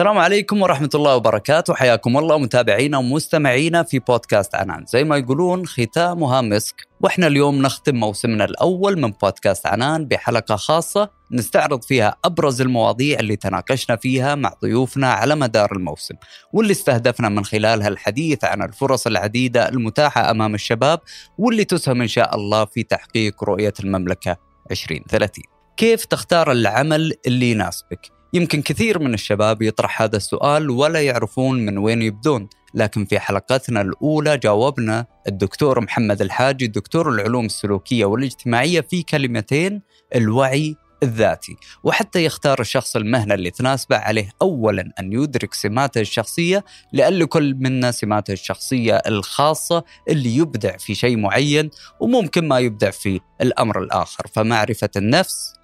السلام عليكم ورحمة الله وبركاته. حياكم الله متابعينا ومستمعينا في بودكاست عنان. زي ما يقولون ختامها مسك. وإحنا اليوم نختم موسمنا الأول من بودكاست عنان بحلقة خاصة نستعرض فيها أبرز المواضيع اللي تناقشنا فيها مع ضيوفنا على مدار الموسم واللي استهدفنا من خلالها الحديث عن الفرص العديدة المتاحة أمام الشباب واللي تسهم إن شاء الله في تحقيق رؤية المملكة 2030 كيف تختار العمل اللي يناسبك؟ يمكن كثير من الشباب يطرح هذا السؤال ولا يعرفون من وين يبدون لكن في حلقتنا الأولى جاوبنا الدكتور محمد الحاجي دكتور العلوم السلوكية والاجتماعية في كلمتين الوعي الذاتي. وحتى يختار الشخص المهنة اللي تناسبه عليه أولا أن يدرك سماته الشخصية لأن لكل منا سماته الشخصية الخاصة اللي يبدع في شيء معين وممكن ما يبدع في الأمر الآخر. فمعرفة النفس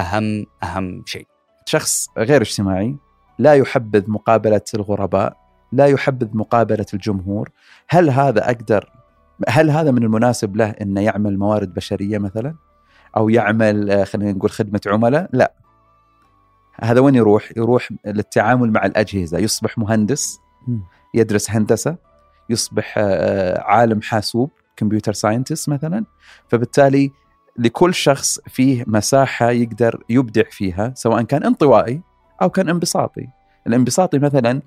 أهم أهم شيء. شخص غير اجتماعي لا يحبذ مقابلة الغرباء لا يحبذ مقابلة الجمهور. هل هذا أقدر هل هذا من المناسب له أنه يعمل موارد بشرية مثلا؟ أو يعمل آه، خلينا نقول خدمة عملاء؟ لا. هذا وين يروح؟ يروح للتعامل مع الأجهزة. يصبح مهندس يدرس هندسة يصبح آه، عالم حاسوب كمبيوتر ساينتست مثلا. فبالتالي لكل شخص فيه مساحة يقدر يبدع فيها سواء كان انطوائي أو كان انبساطي. الانبساطي مثلا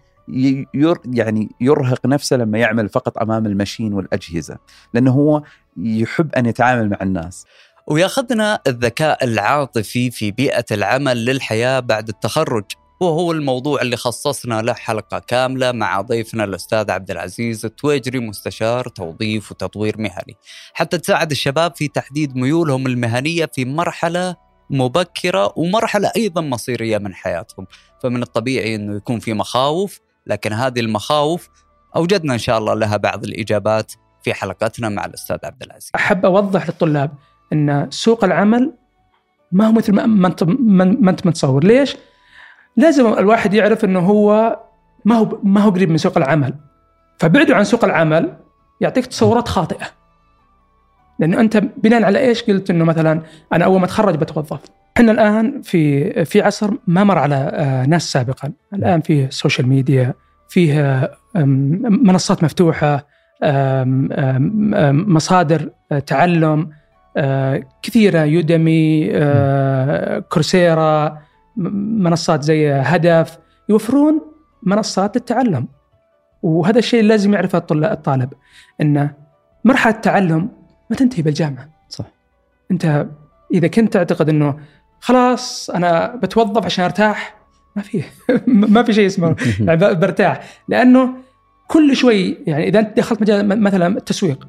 ير يعني يرهق نفسه لما يعمل فقط أمام المشين والأجهزة لأنه هو يحب أن يتعامل مع الناس. وياخذنا الذكاء العاطفي في بيئة العمل للحياة بعد التخرج. وهو الموضوع اللي خصصنا له حلقة كاملة مع ضيفنا الأستاذ عبد العزيز التويجري مستشار توظيف وتطوير مهني. حتى تساعد الشباب في تحديد ميولهم المهنية في مرحلة مبكرة ومرحلة أيضا مصيرية من حياتهم. فمن الطبيعي أنه يكون في مخاوف لكن هذه المخاوف أوجدنا إن شاء الله لها بعض الإجابات في حلقتنا مع الأستاذ عبد العزيز. أحب أوضح للطلاب أن سوق العمل ما هو مثل ما أنت متصور. ليش؟ لازم الواحد يعرف إنه هو ما هو ما هو قريب من سوق العمل. فبعده عن سوق العمل يعطيك تصورات خاطئة. لأنه أنت بناء على إيش قلت؟ إنه مثلا أنا أول ما أتخرج بتوظف. إحنا الآن في في عصر ما مر على آه، ناس سابقا. الآن فيه social media فيه منصات مفتوحة مصادر آه، تعلم آه، كثيرة يودمي كورسيرا منصات زي هدف يوفرون منصات للتعلم. وهذا الشيء لازم يعرفه الطالب إنه مرحلة التعلم ما تنتهي بالجامعة. صح. أنت إذا كنت تعتقد إنه خلاص أنا بتوظف عشان أرتاح ما في ما في شيء اسمه يعني برتاح. لأنه كل شوي يعني إذا أنت دخلت مجال مثلا التسويق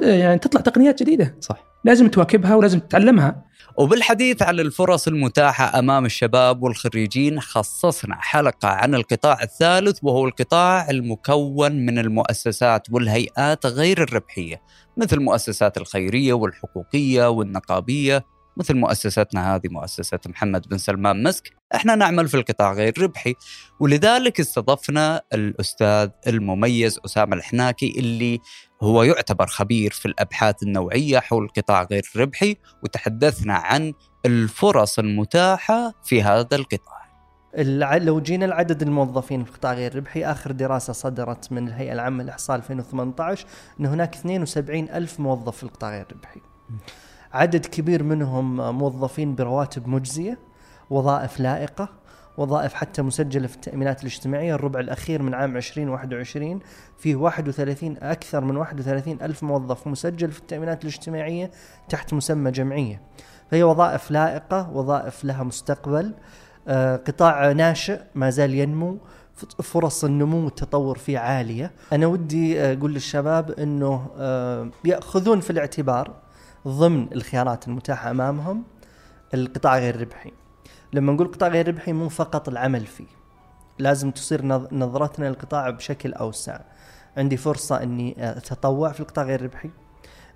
يعني تطلع تقنيات جديدة. صح. لازم تواكبها ولازم تتعلمها. وبالحديث عن الفرص المتاحة أمام الشباب والخريجين خصصنا حلقة عن القطاع الثالث وهو القطاع المكون من المؤسسات والهيئات غير الربحية مثل المؤسسات الخيرية والحقوقية والنقابية مثل مؤسستنا هذه مؤسسة محمد بن سلمان مسك. إحنا نعمل في القطاع غير ربحي. ولذلك استضفنا الأستاذ المميز أسامة الحناكي اللي هو يعتبر خبير في الأبحاث النوعية حول القطاع غير الربحي وتحدثنا عن الفرص المتاحة في هذا القطاع. لو جينا لعدد الموظفين في القطاع غير الربحي آخر دراسة صدرت من الهيئة العامة للإحصاء 2018 أن هناك 72 ألف موظف في القطاع غير الربحي عدد كبير منهم موظفين برواتب مجزية وظائف لائقة وظائف حتى مسجلة في التأمينات الاجتماعية. الربع الأخير من عام 2021 فيه 31 أكثر من 31 ألف موظف مسجل في التأمينات الاجتماعية تحت مسمى جمعية. فهي وظائف لائقة وظائف لها مستقبل. آه قطاع ناشئ ما زال ينمو. فرص النمو والتطور فيه عالية. أنا ودي أقول للشباب أنه آه يأخذون في الاعتبار ضمن الخيارات المتاحة أمامهم القطاع غير الربحي لما نقول قطاع غير ربحي مو فقط العمل فيه. لازم تصير نظرتنا للقطاع بشكل أوسع. عندي فرصة أني أتطوع في القطاع غير الربحي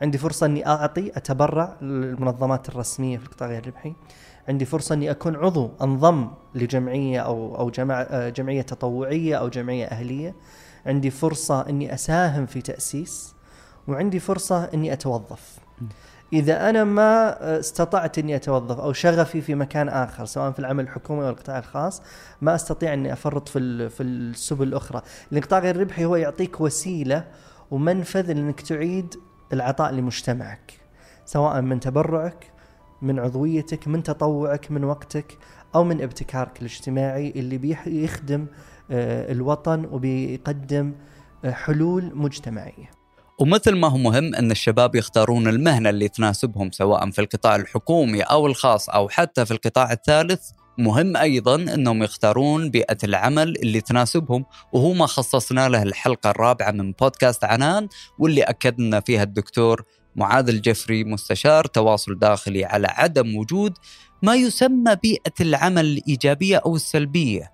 عندي فرصة أني أعطي أتبرع للمنظمات الرسمية في القطاع غير الربحي عندي فرصة أني أكون عضو أنضم لجمعية أو أو جماعة جمعية تطوعية أو جمعية أهلية. عندي فرصة أني أساهم في تأسيس. وعندي فرصة أني أتوظف. إذا أنا ما استطعت إني أتوظف أو شغفي في مكان آخر سواء في العمل الحكومي أو القطاع الخاص ما أستطيع إني أفرط في في السبل الأخرى، القطاع غير الربحي هو يعطيك وسيلة ومنفذ انك تعيد العطاء لمجتمعك سواء من تبرعك من عضويتك من تطوعك من وقتك أو من ابتكارك الاجتماعي اللي بيخدم الوطن وبيقدم آه، حلول مجتمعية. ومثل ما هو مهم إن الشباب يختارون المهنة اللي تناسبهم سواء في القطاع الحكومي أو الخاص أو حتى في القطاع الثالث. مهم أيضا إنهم يختارون بيئة العمل اللي تناسبهم وهو ما خصصنا له الحلقة الرابعة من بودكاست عنان واللي أكدنا فيها الدكتور معاذ الجفري مستشار تواصل داخلي على عدم وجود ما يسمى بيئة العمل الإيجابية أو السلبية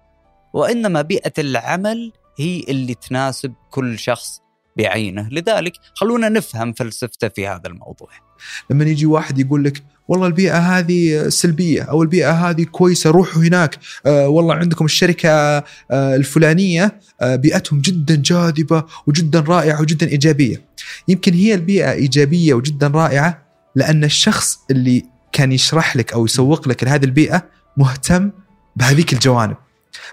وإنما بيئة العمل هي اللي تناسب كل شخص بعينه. لذلك خلونا نفهم فلسفته في هذا الموضوع. لما يجي واحد يقول لك والله البيئة هذه سلبية أو البيئة هذه كويسة روحوا هناك. آه والله عندكم الشركة آه الفلانية آه بيئتهم جدا جاذبة وجدا رائعة وجدا إيجابية. يمكن هي البيئة إيجابية وجدا رائعة لأن الشخص اللي كان يشرح لك أو يسوق لك لهذه البيئة مهتم بهذيك الجوانب.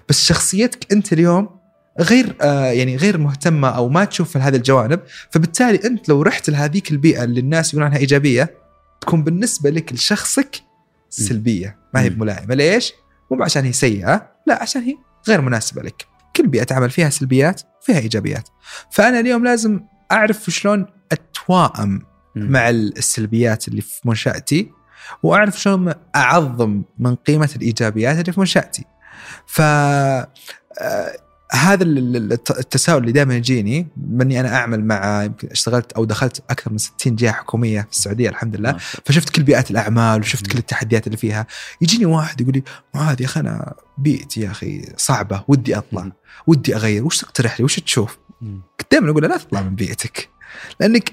بس شخصيتك أنت اليوم غير آه يعني غير مهتمة أو ما تشوف هذه الجوانب فبالتالي أنت لو رحت لهذيك البيئة اللي الناس يقولون عنها إيجابية تكون بالنسبة لك لشخصك سلبية ما هي ملائمة. ليش؟ مو عشان هي سيئة لا عشان هي غير مناسبة لك. كل بيئة عمل فيها سلبيات فيها إيجابيات. فأنا اليوم لازم أعرف شلون اتواءم مع السلبيات اللي في منشأتي وأعرف شلون أعظم من قيمة الإيجابيات اللي في منشأتي. ف هذا التساؤل اللي دائما يجيني مني أنا أعمل مع يمكن اشتغلت أو دخلت أكثر من 60 جهة حكومية في السعودية الحمد لله. فشفت كل بيئات الأعمال وشفت كل التحديات اللي فيها. يجيني واحد يقول لي معاذ يا أخي أنا بيئتي يا أخي صعبة ودي أطلع ودي أغير وش تقترح لي؟ وش تشوف؟ دائما أقول لا تطلع من بيئتك لأنك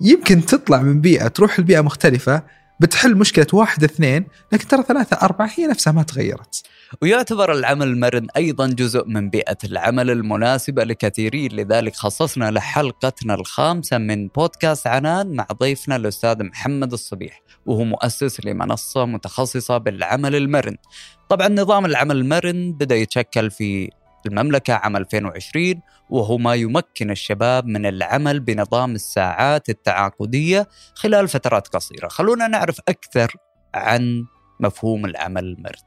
يمكن تطلع من بيئة تروح لبيئة مختلفة بتحل مشكلة واحد اثنين لكن ترى ثلاثة أربعة هي نفسها ما تغيرت. ويعتبر العمل المرن أيضا جزء من بيئة العمل المناسبة لكثيرين لذلك خصصنا لحلقتنا الخامسة من بودكاست عنان مع ضيفنا الأستاذ محمد الصبيح وهو مؤسس لمنصة متخصصة بالعمل المرن. طبعا نظام العمل المرن بدأ يتشكل في المملكة عام 2020 وهو ما يمكن الشباب من العمل بنظام الساعات التعاقدية خلال فترات قصيرة. خلونا نعرف أكثر عن مفهوم العمل المرن.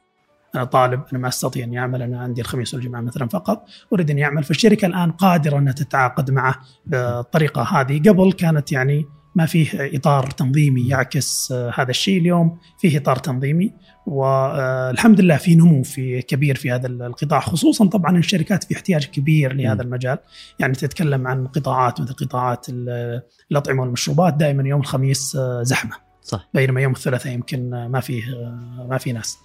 أنا طالب أنا ما أستطيع اني اعمل أنا عندي الخميس والجمعة مثلا فقط أريد اني اعمل فالشركة الآن قادرة أنها تتعاقد معه بالطريقة هذه قبل كانت يعني ما فيه إطار تنظيمي يعكس هذا الشيء اليوم فيه إطار تنظيمي والحمد لله في نمو في كبير في هذا القطاع خصوصا طبعا الشركات في احتياج كبير لهذا المجال. يعني تتكلم عن قطاعات مثل قطاعات الأطعمة والمشروبات دائما يوم الخميس زحمة. صح. بينما يوم الثلاثاء يمكن ما فيه ما في ناس.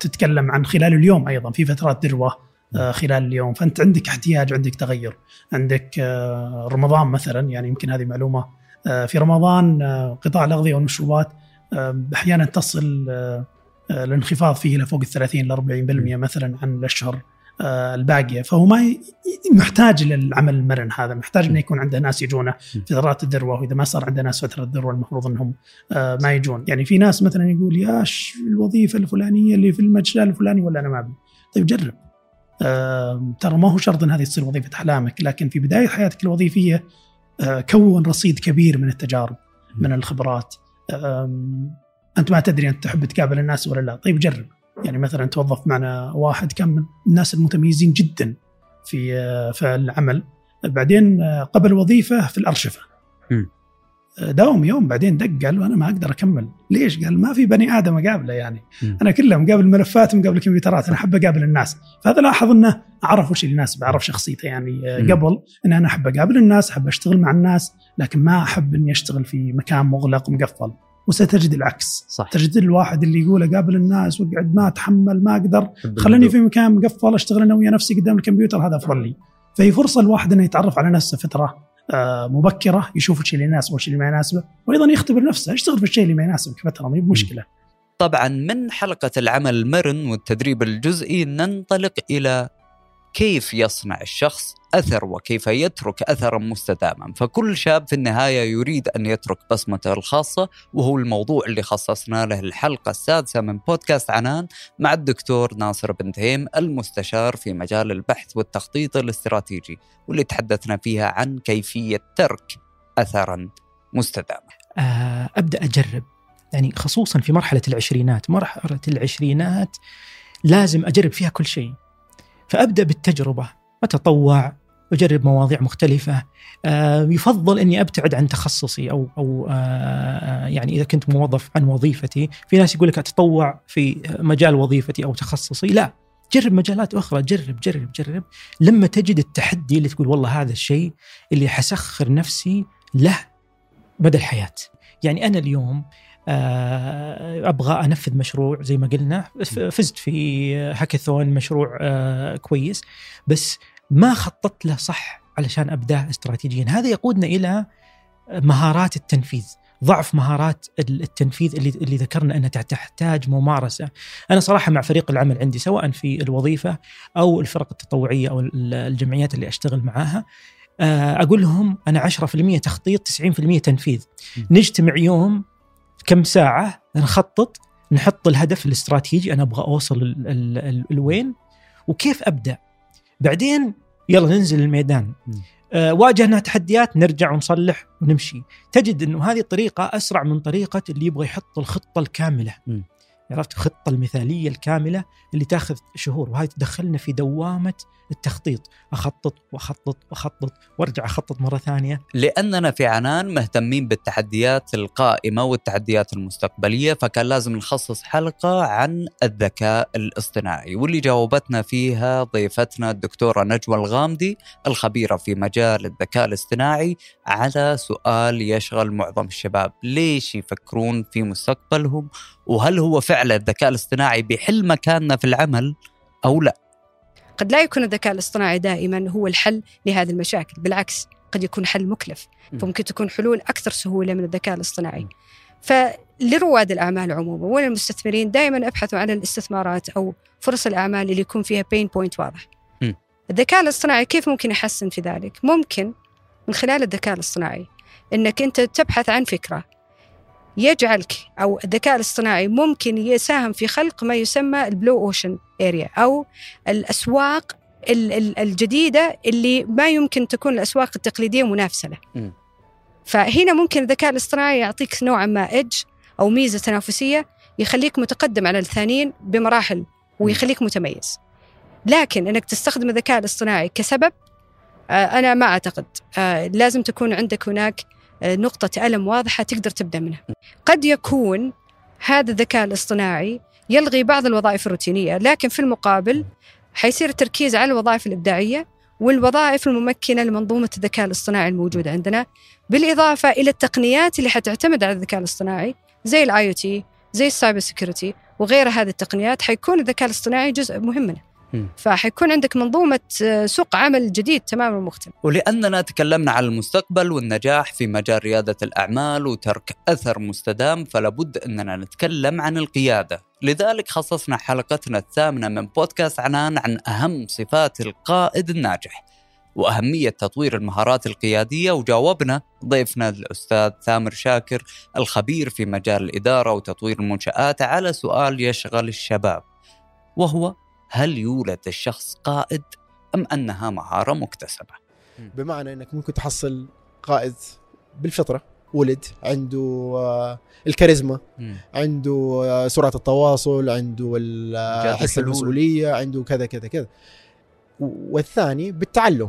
تتكلم عن خلال اليوم أيضا في فترات ذروة خلال اليوم. فأنت عندك احتياج عندك تغير. عندك رمضان مثلا يعني يمكن هذه معلومة. في رمضان قطاع الأغذية والمشروبات أحيانا تصل الانخفاض فيه إلى فوق ال 30 ل 40% مثلا عن الأشهر الباقية. فهو ما محتاج للعمل المرن هذا. محتاج إنه يكون عنده ناس يجونه في فترات الذروة. وإذا ما صار عنده ناس فتره الذروة المفروض إنهم ما يجون. يعني في ناس مثلا يقول يا الوظيفة الفلانية اللي في المجال الفلاني ولا أنا ما أبي. طيب جرب. آه ترى ما هو شرط إن هذه تصير وظيفة أحلامك لكن في بداية حياتك الوظيفية آه كون رصيد كبير من التجارب من الخبرات. آه أنت ما تدري أنت تحب تقابل الناس ولا لا. طيب جرب. يعني مثلا توظف معنا واحد كان من الناس المتميزين جدا في في العمل. بعدين قبل وظيفة في الأرشفة. داوم يوم بعدين دق قال أنا ما أقدر أكمل. ليش؟ قال ما في بني آدم أقابله يعني. م. أنا كله مقابل ملفات ومقابل كمبيوترات أنا أحب أقابل الناس. فهذا لاحظ إنه عرف وش اللي يناسبه عرف شخصيته يعني م. قبل إن أنا أحب أقابل الناس أحب أشتغل مع الناس لكن ما أحب إني أشتغل في مكان مغلق ومقفل. وستجد العكس. صح. تجد الواحد اللي يقول أقابل الناس وأقعد ما أتحمل ما أقدر. خليني في مكان مقفل أشتغل أنا ويا نفسي قدام الكمبيوتر هذا أفضل لي. فهي فرصه الواحد إنه يتعرف على نفسه فترة. آه مبكرة يشوف الشيء اللي يناسبه والشيء اللي ما يناسبه وأيضا يختبر نفسه يشتغل في الشيء اللي ما يناسبك فتره ما بمشكله طبعا من حلقة العمل المرن والتدريب الجزئي ننطلق إلى كيف يصنع الشخص أثر وكيف يترك أثرا مستداما، فكل شاب في النهاية يريد أن يترك بصمته الخاصة وهو الموضوع اللي خصصنا له الحلقة السادسة من بودكاست عنان مع الدكتور ناصر بن تهيم المستشار في مجال البحث والتخطيط الاستراتيجي واللي تحدثنا فيها عن كيفية ترك اثرا مستداما. آه، أبدأ أجرب. يعني خصوصا في مرحلة العشرينات. مرحلة العشرينات لازم أجرب فيها كل شيء. فأبدأ بالتجربة أتطوع أجرب مواضيع مختلفة. آه، يفضل أني أبتعد عن تخصصي أو أو آه، يعني إذا كنت موظف عن وظيفتي. في ناس يقول لك أتطوع في مجال وظيفتي أو تخصصي. لا جرب مجالات أخرى. جرب جرب جرب. لما تجد التحدي اللي تقول والله هذا الشيء اللي حسخر نفسي له مدى الحياة يعني أنا اليوم أبغى أنفذ مشروع زي ما قلنا. فزت في هاكاثون مشروع آه، كويس. بس ما خططت له صح علشان أبداه استراتيجيا. هذا يقودنا إلى مهارات التنفيذ. ضعف مهارات التنفيذ اللي اللي ذكرنا أنها تحتاج ممارسة. أنا صراحة مع فريق العمل عندي سواء في الوظيفة أو الفرق التطوعية أو الجمعيات اللي أشتغل معاها آه، أقول لهم أنا 10% تخطيط 90% تنفيذ. نجتمع يوم كم ساعة نخطط نحط الهدف الاستراتيجي أنا أبغى أوصل لوين وكيف أبدأ؟ بعدين يلا ننزل الميدان. آه واجهنا تحديات نرجع ونصلح ونمشي. تجد إنه هذه الطريقة أسرع من طريقة اللي يبغى يحط الخطة الكاملة. م. عرفت؟ الخطة المثالية الكاملة اللي تاخذ شهور وهذه تدخلنا في دوامة التخطيط. أخطط وأخطط وأخطط وأرجع أخطط مرة ثانية. لأننا في عنان مهتمين بالتحديات القائمة والتحديات المستقبلية فكان لازم نخصص حلقة عن الذكاء الاصطناعي واللي جاوبتنا فيها ضيفتنا الدكتورة نجوى الغامدي الخبيرة في مجال الذكاء الاصطناعي على سؤال يشغل معظم الشباب ليش يفكرون في مستقبلهم؟ وهل هو فعلا الذكاء الاصطناعي بيحل مكاننا في العمل أو لا. قد لا يكون الذكاء الاصطناعي دائما هو الحل لهذه المشاكل بالعكس قد يكون حل مكلف فممكن تكون حلول أكثر سهولة من الذكاء الاصطناعي. فلرواد الأعمال عموما وللمستثمرين دائما ابحثوا عن الاستثمارات أو فرص الأعمال اللي يكون فيها بين بوينت واضح. الذكاء الاصطناعي كيف ممكن يحسن في ذلك؟ ممكن من خلال الذكاء الاصطناعي إنك أنت تبحث عن فكرة يجعلك أو الذكاء الاصطناعي ممكن يساهم في خلق ما يسمى ال blue ocean area أو الأسواق الجديدة اللي ما يمكن تكون الأسواق التقليدية منافسة له. فهنا ممكن الذكاء الاصطناعي يعطيك نوعا ما edge أو ميزة تنافسية يخليك متقدم على الثانيين بمراحل ويخليك متميز. لكن إنك تستخدم الذكاء الاصطناعي كسبب آه، أنا ما أعتقد آه، لازم تكون عندك هناك نقطة ألم واضحة تقدر تبدأ منها. قد يكون هذا الذكاء الاصطناعي يلغي بعض الوظائف الروتينية لكن في المقابل حيصير التركيز على الوظائف الإبداعية والوظائف الممكنة لمنظومة الذكاء الاصطناعي الموجودة عندنا بالإضافة إلى التقنيات اللي حتعتمد على الذكاء الاصطناعي زي ال IoT زي ال cyber security وغير هذه التقنيات حيكون الذكاء الاصطناعي جزء مهم منه فحيكون عندك منظومة آه، سوق عمل جديد تماما مختلف. ولأننا تكلمنا عن المستقبل والنجاح في مجال ريادة الأعمال وترك أثر مستدام فلابد أننا نتكلم عن القيادة. لذلك خصصنا حلقتنا الثامنة من بودكاست عنان عن أهم صفات القائد الناجح وأهمية تطوير المهارات القيادية وجاوبنا ضيفنا الأستاذ ثامر شاكر الخبير في مجال الإدارة وتطوير المنشآت على سؤال يشغل الشباب وهو هل يولد الشخص قائد أم أنها مهارة مكتسبة؟ بمعنى أنك ممكن تحصل قائد بالفطرة ولد عنده آه، الكاريزما عنده آه، سرعة التواصل عنده آه، حس المسؤولية عنده كذا كذا كذا. والثاني بالتعلم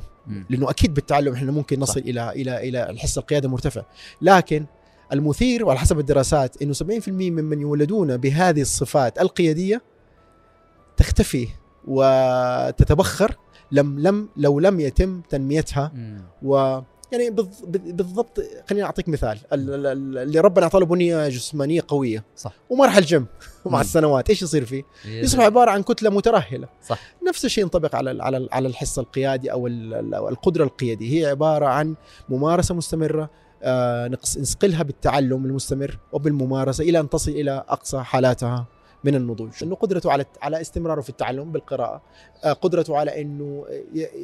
لأنه أكيد بالتعلم إحنا ممكن نصل صح. إلى إلى إلى الحس القياده مرتفع لكن المثير وعلى حسب الدراسات إنه 70% ممن يولدون بهذه الصفات القيادية تختفي وتتبخر لم لم لو لم يتم تنميتها. و يعني بالضبط خليني أعطيك مثال. اللي ربنا أعطاه له بنيه جسمانية قوية. صح. وما راح الجيم مع السنوات. إيش يصير فيه؟ يصبح عبارة عن كتلة مترهلة. صح. نفس الشيء ينطبق على على على الحس القيادي أو القدرة القيادية. هي عبارة عن ممارسة مستمرة آه نسقلها بالتعلم المستمر وبالممارسة إلى أن تصل إلى أقصى حالاتها. من النضوج إنه قدرته على على استمراره في التعلم بالقراءة آه، قدرته على إنه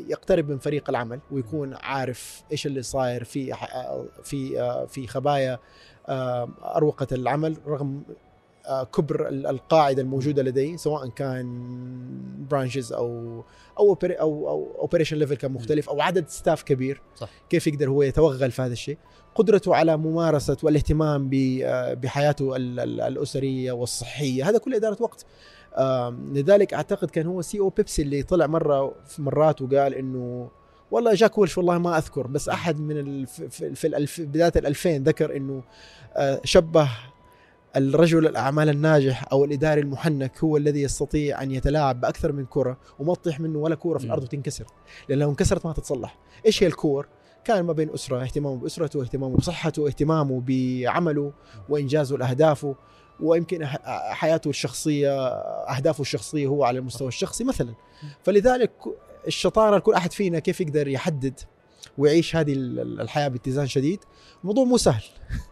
يقترب من فريق العمل ويكون عارف إيش اللي صاير في ح- في آه، في خبايا آه، أروقة العمل رغم آه، كبر ال- القاعدة الموجودة لديه سواء كان branches أو أو أو أو operation level كان مختلف أو عدد staff كبير. صح. كيف يقدر هو يتوغل في هذا الشيء؟ قدرته على ممارسة والاهتمام آه، بحياته ال- ال- الأسرية والصحية هذا كله إدارة وقت. لذلك أعتقد كان هو CEO بيبسي اللي طلع مرة في مرات وقال إنه والله جاك ويلش والله ما أذكر بس أحد من الف في, في بداية الألفين ذكر إنه آه، شبه الرجل الأعمال الناجح أو الإداري المحنك هو الذي يستطيع أن يتلاعب بأكثر من كرة وما تطيح منه ولا كوره في الأرض. وتنكسر. لأن لو انكسرت ما تتصلح. إيش هي الكور؟ كان ما بين أسرة اهتمامه بأسرته اهتمامه بصحته اهتمامه بعمله وإنجازه لأهدافه ويمكن حياته الشخصية أهدافه الشخصية هو على المستوى الشخصي مثلا. فلذلك الشطارة لكل أحد فينا كيف يقدر يحدد ويعيش هذه ال- الحياة باتزان شديد. الموضوع مو سهل.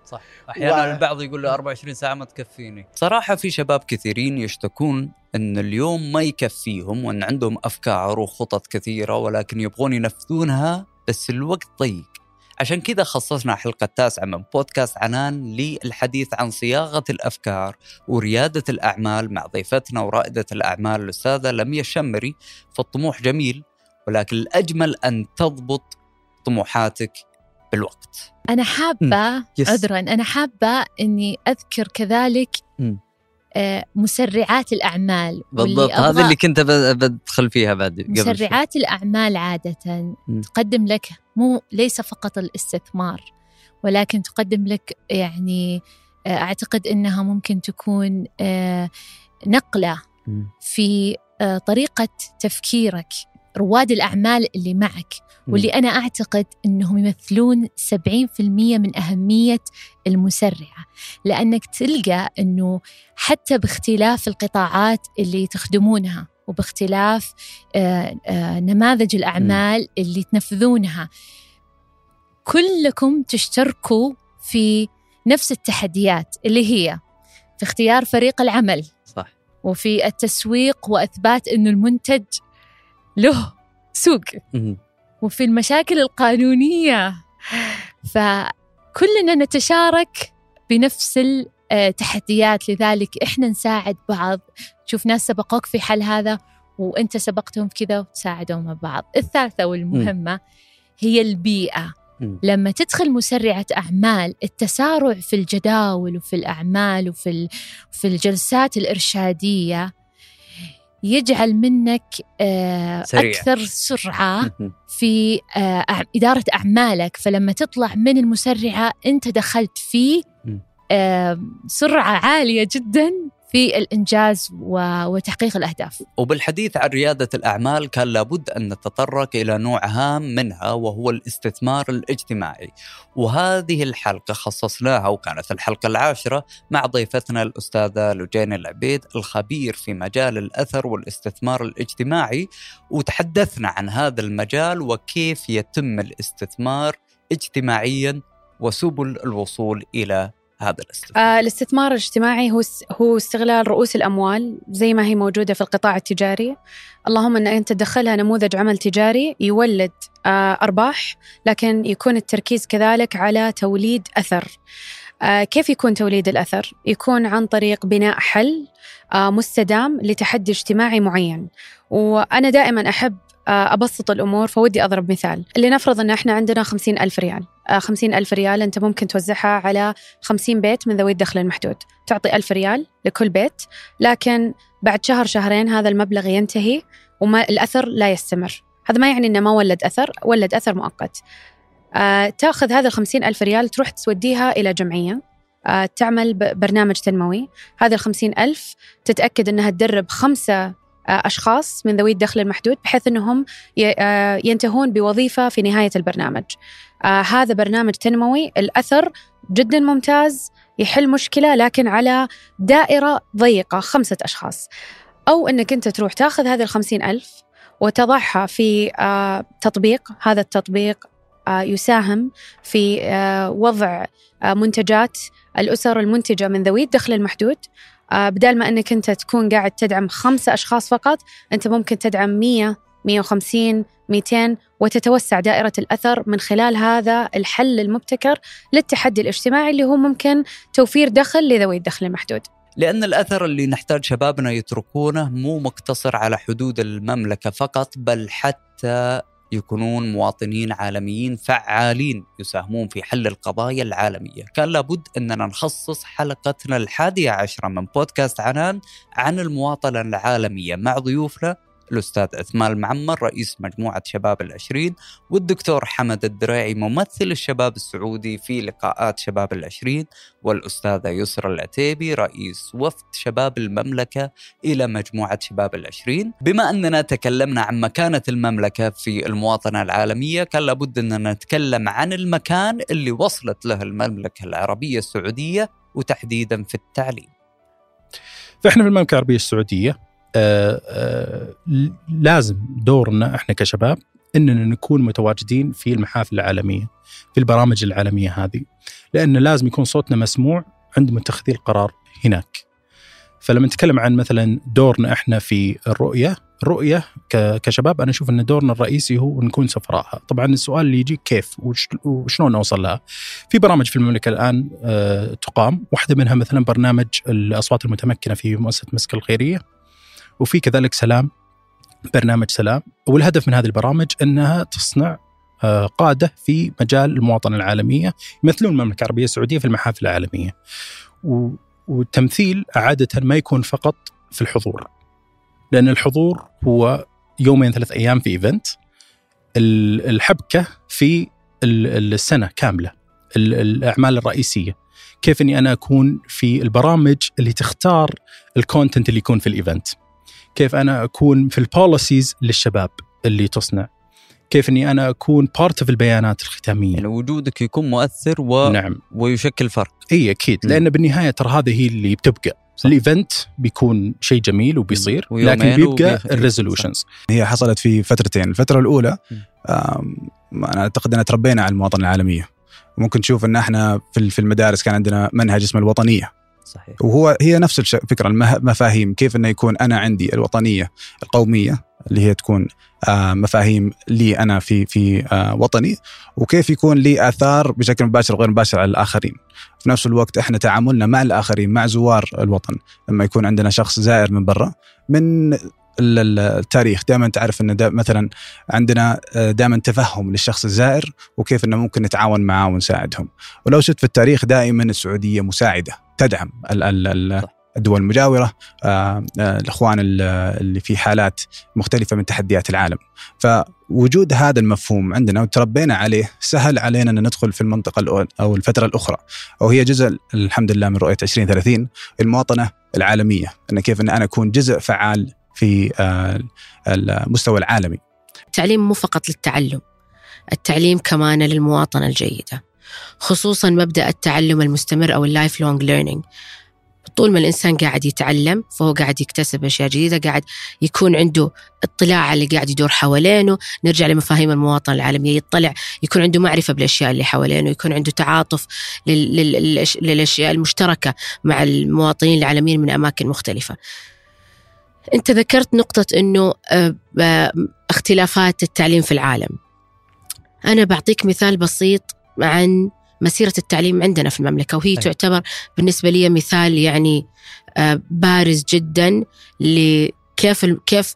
صح. أحيانا و- البعض يقول لي 24 ساعة ما تكفيني. صراحة في شباب كثيرين يشتكون إن اليوم ما يكفيهم وإن عندهم أفكار وخطط كثيرة ولكن يبغون ينفذونها بس الوقت ضيق. عشان كذا خصصنا حلقة التاسعة من بودكاست عنان للحديث عن صياغة الأفكار وريادة الأعمال مع ضيفتنا ورائدة الأعمال الأستاذة لميا الشمري. فالطموح جميل ولكن الأجمل أن تضبط طموحاتك بالوقت أنا حابة. عذرا أنا حابة إني أذكر كذلك. آه، مسرعات الأعمال بالضبط هذا اللي كنت بدخل فيها بعد قبل شوي. مسرعات الأعمال عادة مم. تقدم لك مو ليس فقط الاستثمار ولكن تقدم لك يعني آه، أعتقد أنها ممكن تكون آه، نقلة. في طريقة تفكيرك رواد الأعمال اللي معك واللي أنا أعتقد أنهم يمثلون 70% من أهمية المسرعة. لأنك تلقى أنه حتى باختلاف القطاعات اللي تخدمونها وباختلاف آه، آه، نماذج الأعمال اللي تنفذونها كلكم تشتركوا في نفس التحديات اللي هي في اختيار فريق العمل صح. وفي التسويق وإثبات أنه المنتج له سوق. وفي المشاكل القانونية. فكلنا نتشارك بنفس التحديات لذلك إحنا نساعد بعض. تشوف ناس سبقوك في حل هذا وأنت سبقتهم في كذا وتساعدوا مع بعض. الثالثة والمهمة هي البيئة. لما تدخل مسرعة أعمال التسارع في الجداول وفي الأعمال وفي في الجلسات الإرشادية يجعل منك آه، سريع. أكثر سرعة. في آه، إدارة أعمالك فلما تطلع من المسرعة أنت دخلت في. آه، سرعة عالية جدا في الإنجاز وتحقيق الأهداف. وبالحديث عن ريادة الأعمال كان لابد أن نتطرق إلى نوع هام منها وهو الاستثمار الاجتماعي. وهذه الحلقة خصصناها وكانت الحلقة العاشرة مع ضيفتنا الأستاذة لجين العبيد الخبير في مجال الأثر والاستثمار الاجتماعي وتحدثنا عن هذا المجال وكيف يتم الاستثمار اجتماعيا وسبل الوصول إلى هذا الاستثمار. آه الاستثمار الاجتماعي هو هو استغلال رؤوس الأموال زي ما هي موجودة في القطاع التجاري. اللهم إن أنت تدخلها نموذج عمل تجاري يولد آه أرباح لكن يكون التركيز كذلك على توليد أثر. آه كيف يكون توليد الأثر؟ يكون عن طريق بناء حل آه مستدام لتحدي اجتماعي معين. وأنا دائما أحب آه، أبسط الأمور فودي أضرب مثال. لنفرض أن إحنا عندنا خمسين ألف ريال. آه، خمسين ألف ريال. أنت ممكن توزعها على خمسين بيت من ذوي الدخل المحدود. تعطي ألف ريال لكل بيت لكن بعد شهر شهرين هذا المبلغ ينتهي وما الأثر لا يستمر. هذا ما يعني أنه ما ولد أثر ولد أثر مؤقت. آه، تأخذ هذا الخمسين ألف ريال تروح توديها إلى جمعية. آه، تعمل برنامج تنموي. هذا الخمسين ألف تتأكد أنها تدرب خمسة آه، أشخاص من ذوي الدخل المحدود بحيث أنهم آه، ينتهون بوظيفة في نهاية البرنامج. آه، هذا برنامج تنموي. الأثر جدا ممتاز يحل مشكلة لكن على دائرة ضيقة خمسة أشخاص. أو أنك أنت تروح تاخذ هذه الخمسين ألف وتضعها في آه، تطبيق. هذا التطبيق يساهم في وضع منتجات الأسر المنتجة من ذوي الدخل المحدود. آه، بدال ما أنك أنت تكون قاعد تدعم خمسة أشخاص فقط أنت ممكن تدعم 100 150 200 وتتوسع دائرة الأثر من خلال هذا الحل المبتكر للتحدي الاجتماعي اللي هو ممكن توفير دخل لذوي الدخل المحدود. لأن الأثر اللي نحتاج شبابنا يتركونه مو مقتصر على حدود المملكة فقط بل حتى يكونون مواطنين عالميين فعالين يساهمون في حل القضايا العالمية. كان لابد أننا نخصص حلقتنا الحادية عشرة من بودكاست عنان عن المواطنة العالمية مع ضيوفنا الأستاذ عثمان المعمر رئيس مجموعة شباب العشرين والدكتور حمد الدريعي ممثل الشباب السعودي في لقاءات شباب العشرين والأستاذة يسرى العتيبي رئيس وفد شباب المملكة إلى مجموعة شباب العشرين. بما أننا تكلمنا عن مكانة المملكة في المواطنة العالمية كان لابد أننا نتكلم عن المكان اللي وصلت له المملكة العربية السعودية وتحديدا في التعليم. فإحنا في السعوديه آه، آه، لازم دورنا إحنا كشباب إننا نكون متواجدين في المحافل العالمية في البرامج العالمية هذه لأن لازم يكون صوتنا مسموع عند متخذي القرار هناك. فلما نتكلم عن مثلا دورنا إحنا في الرؤية الرؤية كشباب أنا أشوف إن دورنا الرئيسي هو نكون سفراءها. طبعا السؤال اللي يجي كيف؟ وشلون نوصل لها؟ في برامج في المملكة الآن آه، تقام. واحدة منها مثلا برنامج الأصوات المتمكنة في مؤسسة مسك الخيرية. وفي كذلك سلام برنامج سلام. والهدف من هذه البرامج إنها تصنع آه، قادة في مجال المواطنة العالمية يمثلون المملكة العربية السعودية في المحافل العالمية. والتمثيل عادة ما يكون فقط في الحضور. لأن الحضور هو يومين ثلاث أيام في event. الحبكة في السنة كاملة. الأعمال الرئيسية. كيف إني أنا أكون في البرامج اللي تختار ال content اللي يكون في ال event. كيف أنا أكون في ال policies للشباب اللي تصنع. كيف إني أنا أكون part في البيانات الختامية. يعني وجودك يكون مؤثر و... نعم. ويشكل فرق. إي أكيد. لأن بالنهاية ترى هذه هي اللي بتبقى. صح. ال event بيكون شيء جميل وبيصير لكن بيبقى ال resolutions هي حصلت في فترتين. الفترة الأولى أنا أعتقد ان تربينا على المواطنة العالمية. ممكن تشوف إن إحنا في المدارس كان عندنا منهج اسمه الوطنية. صحيح. وهو هي نفس الفكرة المفاهيم كيف إنه يكون أنا عندي الوطنية القومية اللي هي تكون آه، مفاهيم لي أنا في في آه، وطني وكيف يكون لي آثار بشكل مباشر وغير مباشر على الآخرين. في نفس الوقت إحنا تعاملنا مع الآخرين مع زوار الوطن. لما يكون عندنا شخص زائر من برا من التاريخ دائما تعرف ان دا مثلا عندنا آه، دائما تفهم للشخص الزائر وكيف إنه ممكن نتعاون معاه ونساعدهم. ولو شفت في التاريخ دائما السعودية مساعدة. تدعم الدول المجاورة آه، آه، الإخوان اللي في حالات مختلفة من تحديات العالم. فوجود هذا المفهوم عندنا وتربينا عليه سهل علينا أن ندخل في المنطقة أو الفترة الأخرى. أو هي جزء الحمد لله من رؤية 2030 المواطنة العالمية أن كيف أن أنا أكون جزء فعال في آه، المستوى العالمي. التعليم مو فقط للتعلم التعليم كمان للمواطنة الجيدة. خصوصا مبدأ التعلم المستمر أو ال lifelong learning طول ما الإنسان قاعد يتعلم فهو قاعد يكتسب أشياء جديدة قاعد يكون عنده اطلاع على اللي قاعد يدور حوالينه. نرجع لمفاهيم المواطنة العالمية يطلع يكون عنده معرفة بالأشياء اللي حوالينه يكون عنده تعاطف للأشياء المشتركة مع المواطنين العالميين من أماكن مختلفة. أنت ذكرت نقطة إنه آه، آه، اختلافات التعليم في العالم. أنا بعطيك مثال بسيط عن مسيرة التعليم عندنا في المملكة وهي أي. تعتبر بالنسبة لي مثال يعني آه، بارز جدا لكيف كيف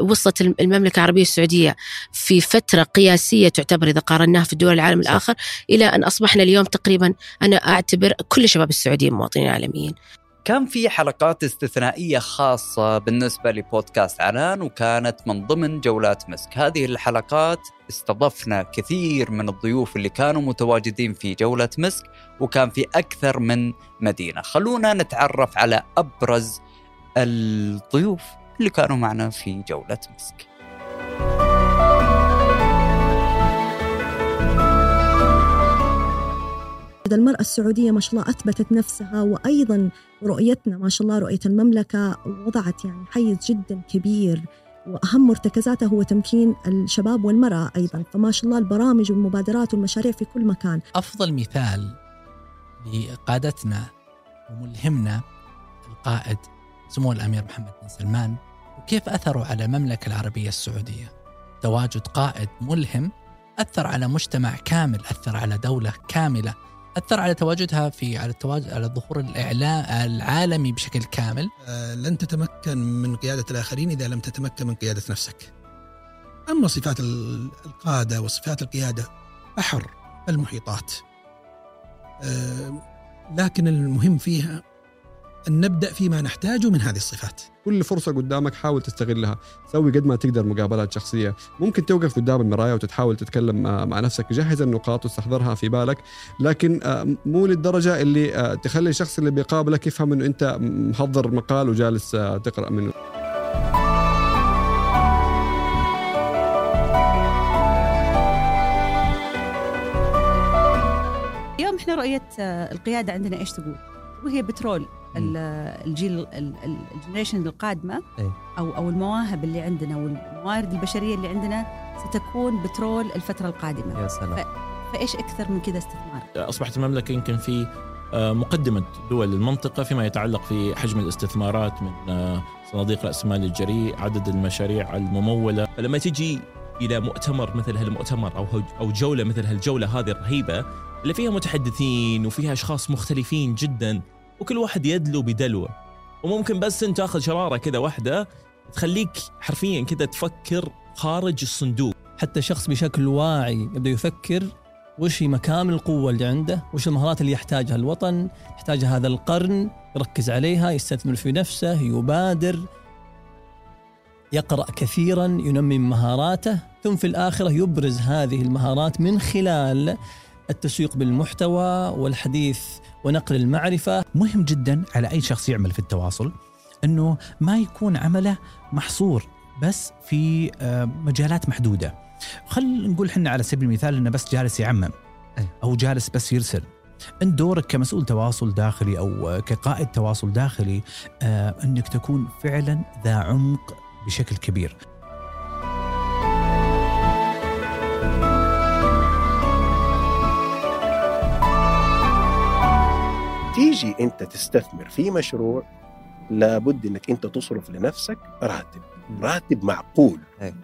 وصلت المملكة العربية السعودية في فترة قياسية تعتبر إذا قارناها في دول العالم الآخر إلى أن أصبحنا اليوم تقريبا أنا أعتبر كل شباب السعوديين مواطنين عالميين كان في حلقات استثنائية خاصة بالنسبة لبودكاست عنان وكانت من ضمن جولات مسك. هذه الحلقات استضفنا كثير من الضيوف اللي كانوا متواجدين في جولة مسك وكان في أكثر من مدينة. خلونا نتعرف على أبرز الضيوف اللي كانوا معنا في جولة مسك. المرأة السعودية ما شاء الله أثبتت نفسها وأيضا رؤيتنا ما شاء الله رؤية المملكة وضعت يعني حيز جدا كبير وأهم مرتكزاتها هو تمكين الشباب والمرأة أيضا. فما شاء الله البرامج والمبادرات والمشاريع في كل مكان. أفضل مثال لقادتنا وملهمنا القائد سمو الأمير محمد بن سلمان وكيف أثروا على المملكة العربية السعودية. تواجد قائد ملهم أثر على مجتمع كامل، أثر على دولة كاملة، أثر على تواجدها في على التواجد على الظهور الاعلام العالمي بشكل كامل. آه، لن تتمكن من قيادة الآخرين إذا لم تتمكن من قيادة نفسك. أما صفات القادة وصفات القيادة بحر المحيطات. آه، لكن المهم فيها أن نبدأ فيما نحتاجه من هذه الصفات. كل فرصة قدامك حاول تستغلها. سوي قد ما تقدر مقابلات شخصية. ممكن توقف قدام المراية وتتحاول تتكلم مع نفسك. جهز النقاط واستحضرها في بالك. لكن آه، مو للدرجة اللي آه، تخلي الشخص اللي بيقابلك يفهم أنه أنت محضر مقال وجالس آه، تقرأ منه. اليوم إحنا رؤية القيادة عندنا إيش تقول؟ وهي بترول. الجيل الجنريشن القادمة أي. أو أو المواهب اللي عندنا والموارد البشرية اللي عندنا ستكون بترول الفترة القادمة يا سلام. فإيش أكثر من كذا استثمار أصبحت المملكة يمكن في آه، مقدمة دول المنطقة فيما يتعلق في حجم الاستثمارات من آه، صناديق رأس المال الجريء عدد المشاريع الممولة لما تجي إلى مؤتمر مثل هالمؤتمر أو أو جولة مثل هالجولة هذه الرهيبة اللي فيها متحدثين وفيها أشخاص مختلفين جدا وكل واحد يدلو بدلوة. وممكن بس أنت تاخذ شرارة كذا واحدة تخليك حرفيا كذا تفكر خارج الصندوق. حتى شخص بشكل واعي يبدأ يفكر وش هي مكامن القوة اللي عنده وش المهارات اللي يحتاجها الوطن يحتاجها هذا القرن يركز عليها يستثمر في نفسه يبادر يقرأ كثيرا ينمي مهاراته ثم في الآخرة يبرز هذه المهارات من خلال التسويق بالمحتوى والحديث ونقل المعرفة. مهم جدا على أي شخص يعمل في التواصل أنه ما يكون عمله محصور بس في آه، مجالات محدودة. خل نقول حنا على سبيل المثال أنه بس جالس يعمم أو جالس بس يرسل. انت دورك كمسؤول تواصل داخلي أو كقائد تواصل داخلي آه إنك تكون فعلا ذا عمق بشكل كبير. تيجي انت تستثمر في مشروع لابد انك انت تصرف لنفسك راتب. راتب معقول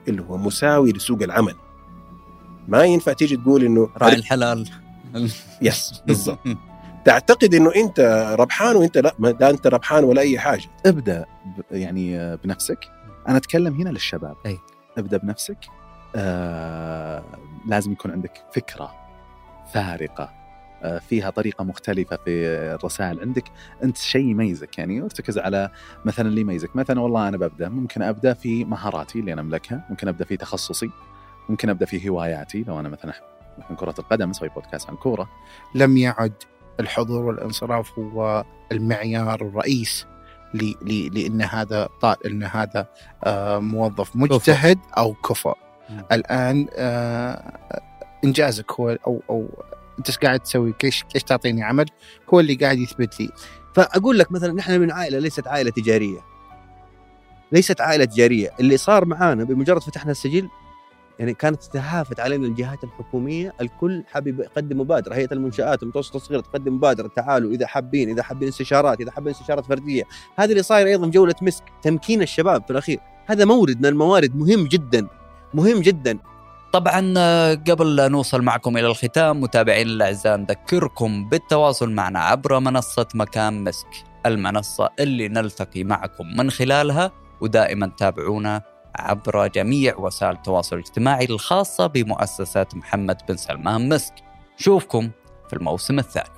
اللي هو مساوي لسوق العمل. ما ينفع تيجي تقول إنه راعي الحلال يس بالضبط. تعتقد إنه أنت ربحان وأنت لا ما ده أنت ربحان ولا أي حاجة. ابدأ يعني بنفسك. أنا أتكلم هنا للشباب. أي. ابدأ بنفسك. آه لازم يكون عندك فكرة فارقة. آه فيها طريقة مختلفة في الرسائل عندك. أنت شيء يميزك يعني ارتكز على مثلا اللي يميزك. مثلا والله أنا ببدأ ممكن أبدأ في مهاراتي اللي أنا أملكها ممكن أبدأ في تخصصي ممكن أبدأ في هواياتي. لو أنا مثلا مثلا كرة القدم أسوي بودكاست عن كورة. لم يعد الحضور والانصراف هو المعيار الرئيس لأن هذا طال ان هذا آه موظف مجتهد أو كفء الآن آه إنجازك هو أو أو انت إيش قاعد تسوي؟ إيش إيش تعطيني عمل؟ هو اللي قاعد يثبت لي. فأقول لك مثلا نحن من عائلة ليست عائلة تجارية. ليست عائلة تجارية، اللي صار معانا بمجرد فتحنا السجل يعني كانت تتهافت علينا الجهات الحكومية الكل حابب يقدم مبادرة هيئة المنشآت المتوسطه الصغيره تقدم مبادرة تعالوا إذا حابين إذا حابين استشارات إذا حابين استشارات فردية هذا اللي صاير أيضا جولة مسك تمكين الشباب في الأخير هذا مورد من الموارد مهم جدا مهم جدا طبعا آه، قبل نوصل معكم إلى الختام متابعين الأعزاء نذكركم بالتواصل معنا عبر منصة مكان مسك المنصة اللي نلتقي معكم من خلالها ودائما تابعونا عبر جميع وسائل التواصل الاجتماعي الخاصة بمؤسسة محمد بن سلمان مسك. شوفكم في الموسم الثاني.